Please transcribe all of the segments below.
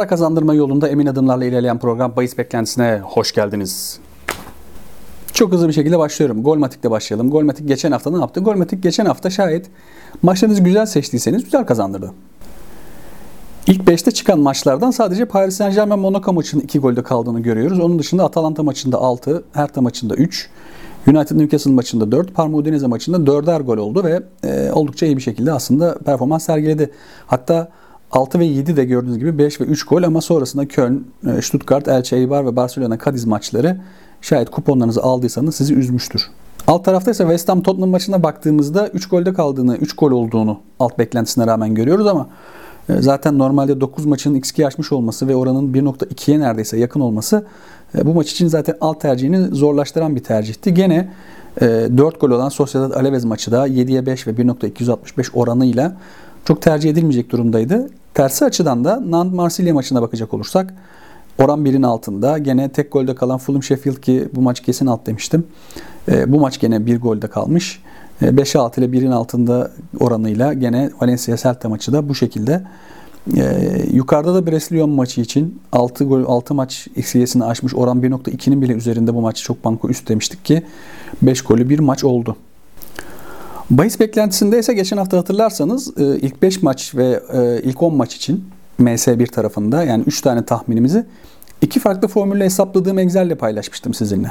Para kazandırma yolunda emin adımlarla ilerleyen program Bayis Beklentisine hoş geldiniz. Çok hızlı bir şekilde başlıyorum. Golmatik'le başlayalım. Golmatik geçen hafta ne yaptı? Golmatik geçen hafta şayet maçlarınızı güzel seçtiyseniz güzel kazandırdı. İlk 5'te çıkan maçlardan sadece Paris Saint Germain Monaco maçının 2 golde kaldığını görüyoruz. Onun dışında Atalanta maçında 6, Hertha maçında 3, United Newcastle maçında 4, Parma Udinese maçında 4'er gol oldu ve e, oldukça iyi bir şekilde aslında performans sergiledi. Hatta 6 ve 7 de gördüğünüz gibi 5 ve 3 gol ama sonrasında Köln, e, Stuttgart, Elche Eibar ve Barcelona Cadiz maçları şayet kuponlarınızı aldıysanız sizi üzmüştür. Alt tarafta ise West Ham Tottenham maçına baktığımızda 3 golde kaldığını, 3 gol olduğunu alt beklentisine rağmen görüyoruz ama e, zaten normalde 9 maçın x2 açmış olması ve oranın 1.2'ye neredeyse yakın olması e, bu maç için zaten alt tercihini zorlaştıran bir tercihti. Gene 4 gol olan Sociedad Alaves maçı da 7'ye 5 ve 1.265 oranıyla çok tercih edilmeyecek durumdaydı. Tersi açıdan da Nant Marsilya maçına bakacak olursak oran birin altında. Gene tek golde kalan Fulham Sheffield ki bu maç kesin alt demiştim. E, bu maç gene bir golde kalmış. E, 5'e 6 ile birin altında oranıyla gene Valencia Celta maçı da bu şekilde. E, yukarıda da Brescia maçı için 6 gol 6 maç XG'sini aşmış oran 1.2'nin bile üzerinde bu maçı çok banko üst demiştik ki 5 golü bir maç oldu. Bahis beklentisinde ise geçen hafta hatırlarsanız e, ilk 5 maç ve e, ilk 10 maç için MS1 tarafında yani 3 tane tahminimizi iki farklı formülle hesapladığım Excel'le paylaşmıştım sizinle.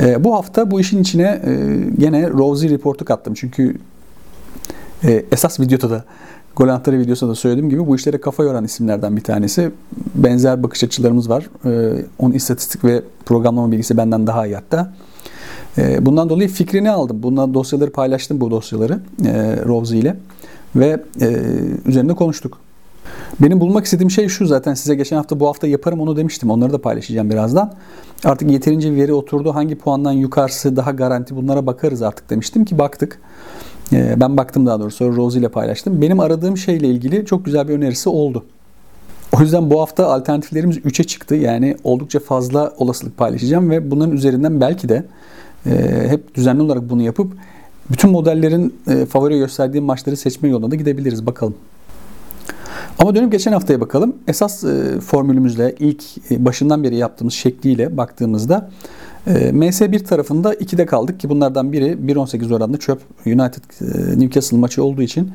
E, bu hafta bu işin içine gene Rosie Report'u kattım. Çünkü esas videoda da Gol Anahtarı videosunda da söylediğim gibi bu işlere kafa yoran isimlerden bir tanesi. Benzer bakış açılarımız var. Onun istatistik ve programlama bilgisi benden daha iyi hatta. Ee, bundan dolayı fikrini aldım. Bundan dosyaları paylaştım bu dosyaları e, Rosie ile ve e, üzerinde konuştuk. Benim bulmak istediğim şey şu zaten size geçen hafta bu hafta yaparım onu demiştim. Onları da paylaşacağım birazdan. Artık yeterince veri oturdu. Hangi puandan yukarısı daha garanti bunlara bakarız artık demiştim ki baktık. Ee, ben baktım daha doğrusu Rosie ile paylaştım. Benim aradığım şeyle ilgili çok güzel bir önerisi oldu. O yüzden bu hafta alternatiflerimiz 3'e çıktı. Yani oldukça fazla olasılık paylaşacağım ve bunların üzerinden belki de e, hep düzenli olarak bunu yapıp bütün modellerin e, favori gösterdiği maçları seçme yoluna da gidebiliriz bakalım. Ama dönüp geçen haftaya bakalım. Esas e, formülümüzle ilk e, başından beri yaptığımız şekliyle baktığımızda e, MS1 tarafında 2'de kaldık ki bunlardan biri 1.18 oranında çöp United Newcastle maçı olduğu için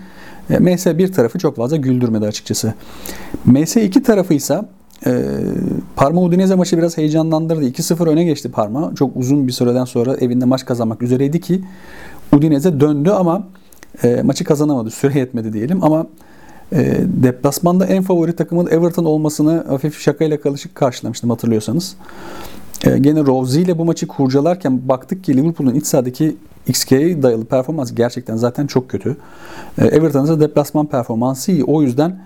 e, MS1 tarafı çok fazla güldürmedi açıkçası. MS2 tarafı ise e, Parma Udinese maçı biraz heyecanlandırdı. 2-0 öne geçti Parma. Çok uzun bir süreden sonra evinde maç kazanmak üzereydi ki Udinese döndü ama e, maçı kazanamadı. Süre yetmedi diyelim ama e, deplasmanda en favori takımın Everton olmasını hafif şakayla karışık karşılamıştım hatırlıyorsanız. E, gene Rosie ile bu maçı kurcalarken baktık ki Liverpool'un iç sahadaki XG'ye dayalı performans gerçekten zaten çok kötü. E, Everton'ın ise deplasman performansı iyi. O yüzden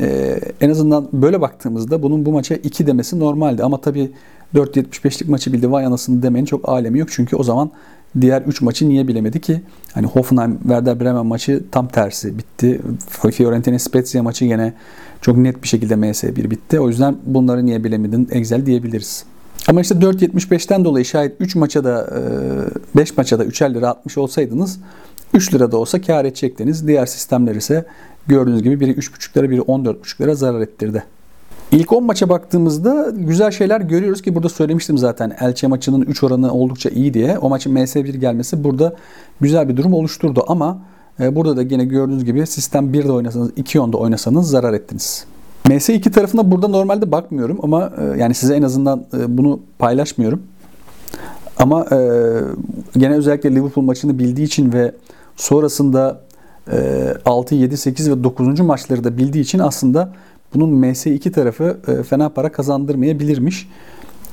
ee, en azından böyle baktığımızda bunun bu maça 2 demesi normaldi. Ama tabii 4.75'lik maçı bildi vay anasını demenin çok alemi yok. Çünkü o zaman diğer 3 maçı niye bilemedi ki? Hani Hoffenheim Werder Bremen maçı tam tersi bitti. Fiorentina Spezia maçı yine çok net bir şekilde MS1 bitti. O yüzden bunları niye bilemedin Excel diyebiliriz. Ama işte 4.75'ten dolayı şayet 3 maça da 5 e, maça da 3'er lira atmış olsaydınız 3 lira da olsa kar edecektiniz. Diğer sistemler ise Gördüğünüz gibi biri 3.5 lira, biri 14.5 lira zarar ettirdi. İlk 10 maça baktığımızda güzel şeyler görüyoruz ki burada söylemiştim zaten Elche maçının 3 oranı oldukça iyi diye. O maçın MS1 gelmesi burada güzel bir durum oluşturdu ama e, burada da yine gördüğünüz gibi sistem 1'de oynasanız 2 onda oynasanız zarar ettiniz. MS2 tarafına burada normalde bakmıyorum ama e, yani size en azından e, bunu paylaşmıyorum. Ama gene özellikle Liverpool maçını bildiği için ve sonrasında 6, 7, 8 ve 9. maçları da bildiği için aslında bunun MS2 tarafı e, fena para kazandırmayabilirmiş.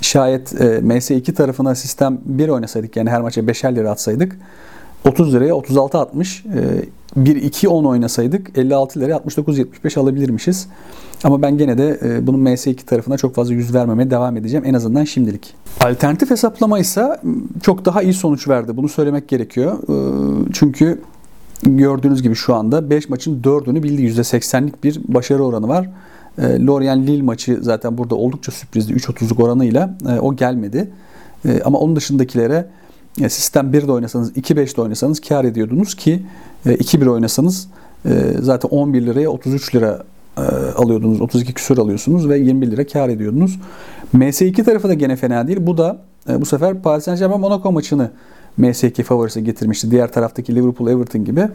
Şayet e, MS2 tarafına sistem 1 oynasaydık yani her maça 5'er lira atsaydık 30 liraya 36 atmış. 1-2-10 oynasaydık 56 liraya 69-75 alabilirmişiz. Ama ben gene de e, bunun MS2 tarafına çok fazla yüz vermemeye devam edeceğim en azından şimdilik. Alternatif hesaplama ise çok daha iyi sonuç verdi. Bunu söylemek gerekiyor. Çünkü gördüğünüz gibi şu anda 5 maçın 4'ünü bildi. %80'lik bir başarı oranı var. E, Lorient Lille maçı zaten burada oldukça sürprizdi. 3.30'luk oranıyla e, o gelmedi. E, ama onun dışındakilere e, sistem 1'de oynasanız 2-5'de oynasanız kar ediyordunuz ki e, 2-1 oynasanız e, zaten 11 liraya 33 lira e, alıyordunuz. 32 küsur alıyorsunuz ve 21 lira kar ediyordunuz. MS2 tarafı da gene fena değil. Bu da e, bu sefer Paris Saint Germain Monaco maçını MS2 favorisi getirmişti. Diğer taraftaki Liverpool Everton gibi.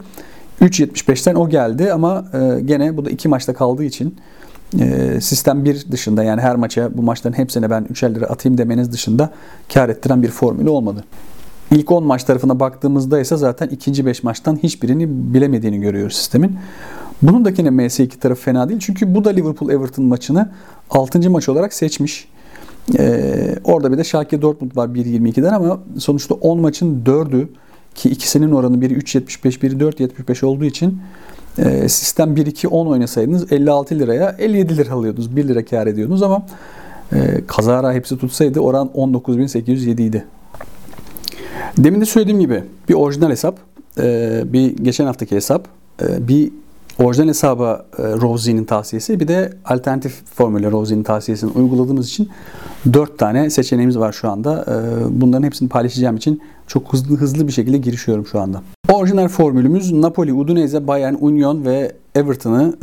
3.75'ten o geldi ama e, gene bu da iki maçta kaldığı için e, sistem 1 dışında yani her maça bu maçların hepsine ben 3'er lira atayım demeniz dışında kar ettiren bir formülü olmadı. İlk 10 maç tarafına baktığımızda ise zaten ikinci 5 maçtan hiçbirini bilemediğini görüyoruz sistemin. Bunun da yine MS2 tarafı fena değil. Çünkü bu da Liverpool Everton maçını 6. maç olarak seçmiş. Ee, orada bir de Schalke Dortmund var 1.22'den ama sonuçta 10 maçın 4'ü ki ikisinin oranı biri 3.75 biri 4.75 olduğu için e, sistem 1-2-10 oynasaydınız 56 liraya 57 lira alıyordunuz. 1 lira kar ediyordunuz ama e, kazara hepsi tutsaydı oran 19.807 idi. Demin de söylediğim gibi bir orijinal hesap, e, bir geçen haftaki hesap, e, bir orijinal hesaba e, tavsiyesi bir de alternatif formüle Rosie'nin tavsiyesini uyguladığımız için 4 tane seçeneğimiz var şu anda. Bunların hepsini paylaşacağım için çok hızlı hızlı bir şekilde girişiyorum şu anda. Orijinal formülümüz Napoli, Udinese, Bayern, Union ve Everton'ı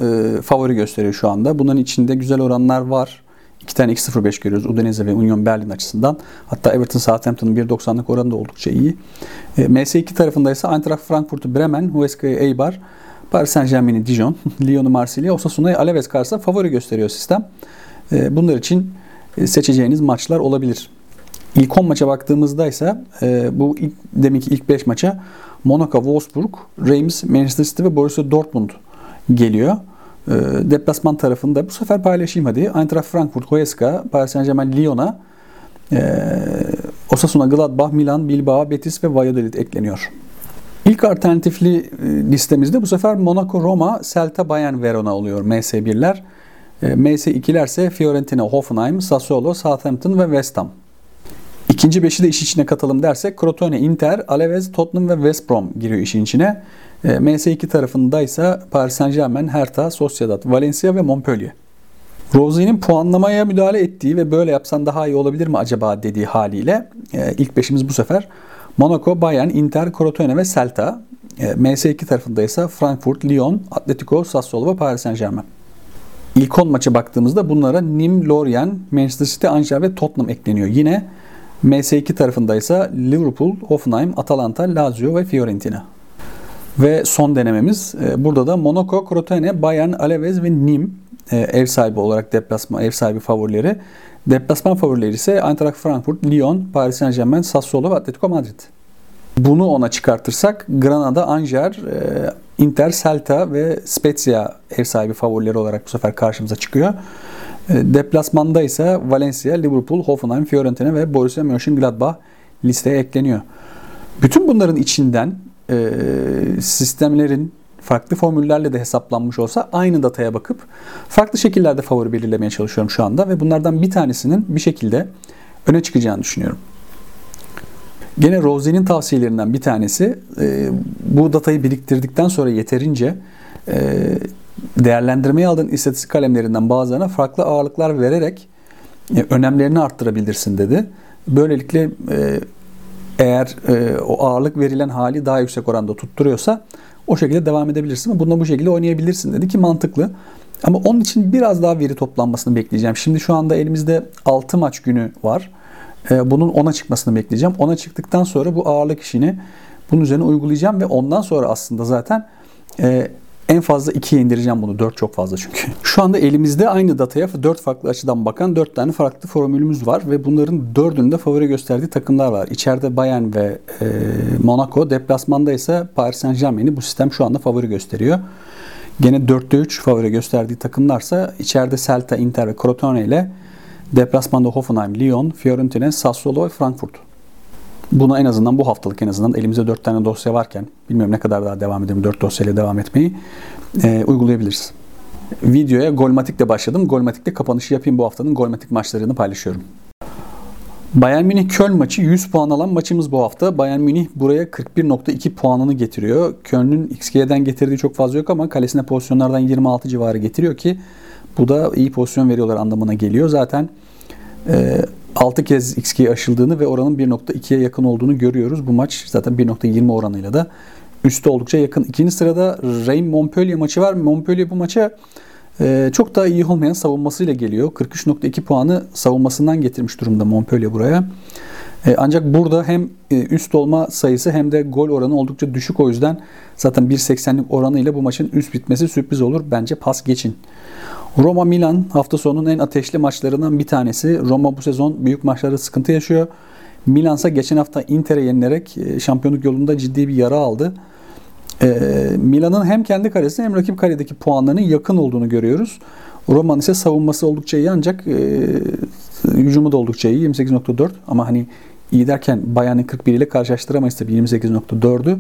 favori gösteriyor şu anda. Bunların içinde güzel oranlar var. İki tane 2.05 görüyoruz Udinese ve Union Berlin açısından. Hatta Everton Southampton'ın 1.90'lık oranı da oldukça iyi. E, MS2 tarafında ise Eintracht Frankfurt'u Bremen, Huesca'yı Eibar, Paris Saint Germain'i Dijon, Lyon'u Marsilya, Osasuna'yı Alaves karşısında favori gösteriyor sistem. E, bunlar için e, seçeceğiniz maçlar olabilir. İlk 10 maça baktığımızda ise e, bu ilk, deminki ilk 5 maça Monaco, Wolfsburg, Reims, Manchester City ve Borussia Dortmund geliyor. Ee, deplasman tarafında bu sefer paylaşayım hadi. Eintracht Frankfurt, Huesca, Paris Saint Germain, Lyon'a, e, Osasuna, Gladbach, Milan, Bilbao, Betis ve Valladolid ekleniyor. İlk alternatifli e, listemizde bu sefer Monaco, Roma, Celta, Bayern, Verona oluyor MS1'ler. E, MS2'ler ise Fiorentina, Hoffenheim, Sassuolo, Southampton ve West Ham. İkinci beşi de iş içine katalım dersek Crotone, Inter, Alaves, Tottenham ve West Brom giriyor işin içine. E, MS2 tarafında ise Paris Saint Germain, Hertha, Sociedad, Valencia ve Montpellier. Rosier'in puanlamaya müdahale ettiği ve böyle yapsan daha iyi olabilir mi acaba dediği haliyle ilk beşimiz bu sefer Monaco, Bayern, Inter, Crotone ve Celta. E, MS2 tarafında ise Frankfurt, Lyon, Atletico, Sassuolo ve Paris Saint Germain. İlk 10 maça baktığımızda bunlara Nîmes, Lorient, Manchester City, Angers ve Tottenham ekleniyor. Yine MS2 tarafında ise Liverpool, Hoffenheim, Atalanta, Lazio ve Fiorentina. Ve son denememiz e, burada da Monaco, Crotone, Bayern, Alaves ve Nîmes e, ev sahibi olarak deplasman ev sahibi favorileri. Deplasman favorileri ise Eintracht Frankfurt, Lyon, Paris Saint-Germain, Sassuolo ve Atletico Madrid. Bunu ona çıkartırsak Granada, Angers, e, Inter, Celta ve Spezia ev sahibi favorileri olarak bu sefer karşımıza çıkıyor. Deplasmanda ise Valencia, Liverpool, Hoffenheim, Fiorentina ve Borussia Mönchengladbach listeye ekleniyor. Bütün bunların içinden e, sistemlerin farklı formüllerle de hesaplanmış olsa aynı dataya bakıp farklı şekillerde favori belirlemeye çalışıyorum şu anda ve bunlardan bir tanesinin bir şekilde öne çıkacağını düşünüyorum. Gene Rosie'nin tavsiyelerinden bir tanesi e, bu datayı biriktirdikten sonra yeterince e, değerlendirmeye aldığın istatistik kalemlerinden bazılarına farklı ağırlıklar vererek e, önemlerini arttırabilirsin dedi. Böylelikle e, eğer e, o ağırlık verilen hali daha yüksek oranda tutturuyorsa o şekilde devam edebilirsin bununla bu şekilde oynayabilirsin dedi ki mantıklı. Ama onun için biraz daha veri toplanmasını bekleyeceğim. Şimdi şu anda elimizde 6 maç günü var. E, bunun 10'a çıkmasını bekleyeceğim. 10'a çıktıktan sonra bu ağırlık işini bunun üzerine uygulayacağım ve ondan sonra aslında zaten e, en fazla 2'ye indireceğim bunu. 4 çok fazla çünkü. Şu anda elimizde aynı dataya 4 farklı açıdan bakan 4 tane farklı formülümüz var ve bunların 4'ünün de favori gösterdiği takımlar var. İçeride Bayern ve e, Monaco, deplasmanda ise Paris Saint Germain'i bu sistem şu anda favori gösteriyor. Gene 4'te 3 favori gösterdiği takımlarsa içeride Celta, Inter ve Crotone ile deplasmanda Hoffenheim, Lyon, Fiorentina, Sassuolo ve Frankfurt. Buna en azından bu haftalık en azından elimizde 4 tane dosya varken bilmiyorum ne kadar daha devam edelim 4 dosyayla devam etmeyi e, uygulayabiliriz. Videoya Golmatik'le başladım. Golmatik'le kapanışı yapayım bu haftanın Golmatik maçlarını paylaşıyorum. Bayern Münih Köln maçı 100 puan alan maçımız bu hafta. Bayern Münih buraya 41.2 puanını getiriyor. Köln'ün XG'den getirdiği çok fazla yok ama kalesine pozisyonlardan 26 civarı getiriyor ki bu da iyi pozisyon veriyorlar anlamına geliyor. Zaten e, 6 kez XG aşıldığını ve oranın 1.2'ye yakın olduğunu görüyoruz. Bu maç zaten 1.20 oranıyla da üstte oldukça yakın. İkinci sırada Reim Montpellier maçı var. Montpellier bu maça e, çok da iyi olmayan savunmasıyla geliyor. 43.2 puanı savunmasından getirmiş durumda Montpellier buraya. E, ancak burada hem e, üst olma sayısı hem de gol oranı oldukça düşük o yüzden zaten 1.80'lik oranıyla bu maçın üst bitmesi sürpriz olur. Bence pas geçin. Roma Milan hafta sonunun en ateşli maçlarından bir tanesi. Roma bu sezon büyük maçlarda sıkıntı yaşıyor. Milan ise geçen hafta Inter'e yenilerek e, şampiyonluk yolunda ciddi bir yara aldı. Milan'ın hem kendi kalesine hem rakip kaledeki puanlarının yakın olduğunu görüyoruz. Roma'nın ise savunması oldukça iyi ancak hücumu da oldukça iyi 28.4 ama hani iyi derken Bayern'in 41 ile karşılaştıramayız tabii 28.4'ü.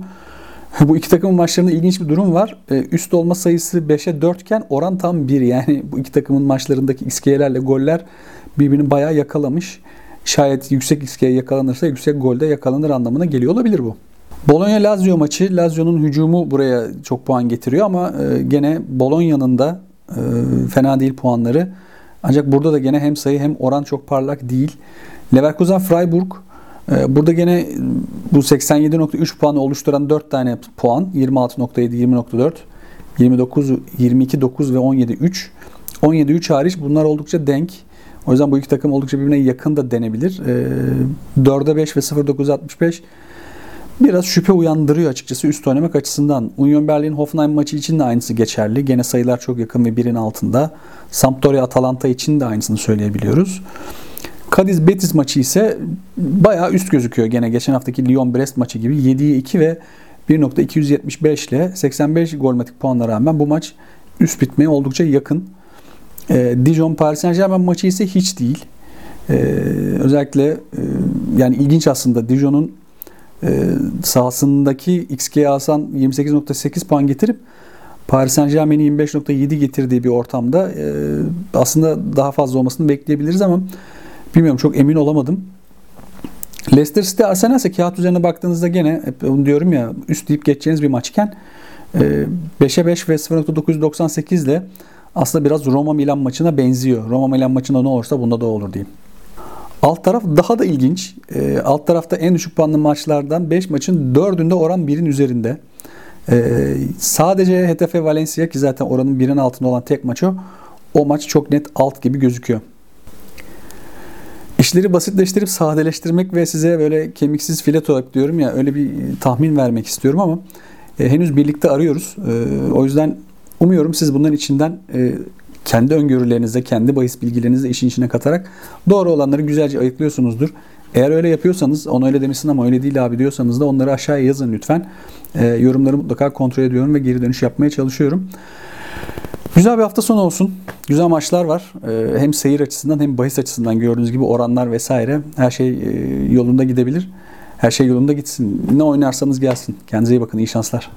Bu iki takımın maçlarında ilginç bir durum var. Üst olma sayısı 5'e 4 iken oran tam 1. Yani bu iki takımın maçlarındaki iskiyelerle goller birbirini bayağı yakalamış. Şayet yüksek iskeye yakalanırsa yüksek golde yakalanır anlamına geliyor olabilir bu. Bologna-Lazio maçı. Lazio'nun hücumu buraya çok puan getiriyor ama gene Bologna'nın da fena değil puanları. Ancak burada da gene hem sayı hem oran çok parlak değil. Leverkusen Freiburg e, burada gene bu 87.3 puanı oluşturan 4 tane puan 26.7, 20.4, 29, 22.9 ve 17.3. 17.3 hariç bunlar oldukça denk. O yüzden bu iki takım oldukça birbirine yakın da denebilir. 4'e 5 ve 0.965 biraz şüphe uyandırıyor açıkçası üst oynamak açısından. Union Berlin Hoffenheim maçı için de aynısı geçerli. Gene sayılar çok yakın ve birin altında. Sampdoria Atalanta için de aynısını söyleyebiliyoruz. Cadiz Betis maçı ise bayağı üst gözüküyor. Gene geçen haftaki Lyon Brest maçı gibi 7'ye 2 ve 1.275 ile 85 golmatik puanla rağmen bu maç üst bitmeye oldukça yakın. E, Dijon Paris Saint Germain maçı ise hiç değil. E, özellikle e, yani ilginç aslında Dijon'un e, sahasındaki XG Hasan 28.8 puan getirip Paris Saint Germain'i 25.7 getirdiği bir ortamda e, aslında daha fazla olmasını bekleyebiliriz ama bilmiyorum çok emin olamadım. Leicester City Arsenal ise kağıt üzerine baktığınızda gene hep onu diyorum ya üst deyip geçeceğiniz bir maçken e, 5'e 5 ve 0.998 ile aslında biraz Roma Milan maçına benziyor. Roma Milan maçında ne olursa bunda da olur diyeyim. Alt taraf daha da ilginç. E, alt tarafta en düşük puanlı maçlardan 5 maçın 4'ünde oran 1'in üzerinde. E, sadece Hetafe Valencia ki zaten oranın 1'in altında olan tek maç o. O maç çok net alt gibi gözüküyor. İşleri basitleştirip sadeleştirmek ve size böyle kemiksiz filet olarak diyorum ya öyle bir tahmin vermek istiyorum ama e, henüz birlikte arıyoruz. E, o yüzden umuyorum siz bunların içinden e, kendi öngörülerinizde, kendi bahis bilgilerinizi işin içine katarak doğru olanları güzelce ayıklıyorsunuzdur. Eğer öyle yapıyorsanız, onu öyle demişsin ama öyle değil abi diyorsanız da onları aşağıya yazın lütfen. E, yorumları mutlaka kontrol ediyorum ve geri dönüş yapmaya çalışıyorum. Güzel bir hafta sonu olsun. Güzel maçlar var. E, hem seyir açısından hem bahis açısından gördüğünüz gibi oranlar vesaire her şey e, yolunda gidebilir. Her şey yolunda gitsin. Ne oynarsanız gelsin. Kendinize iyi bakın. İyi şanslar.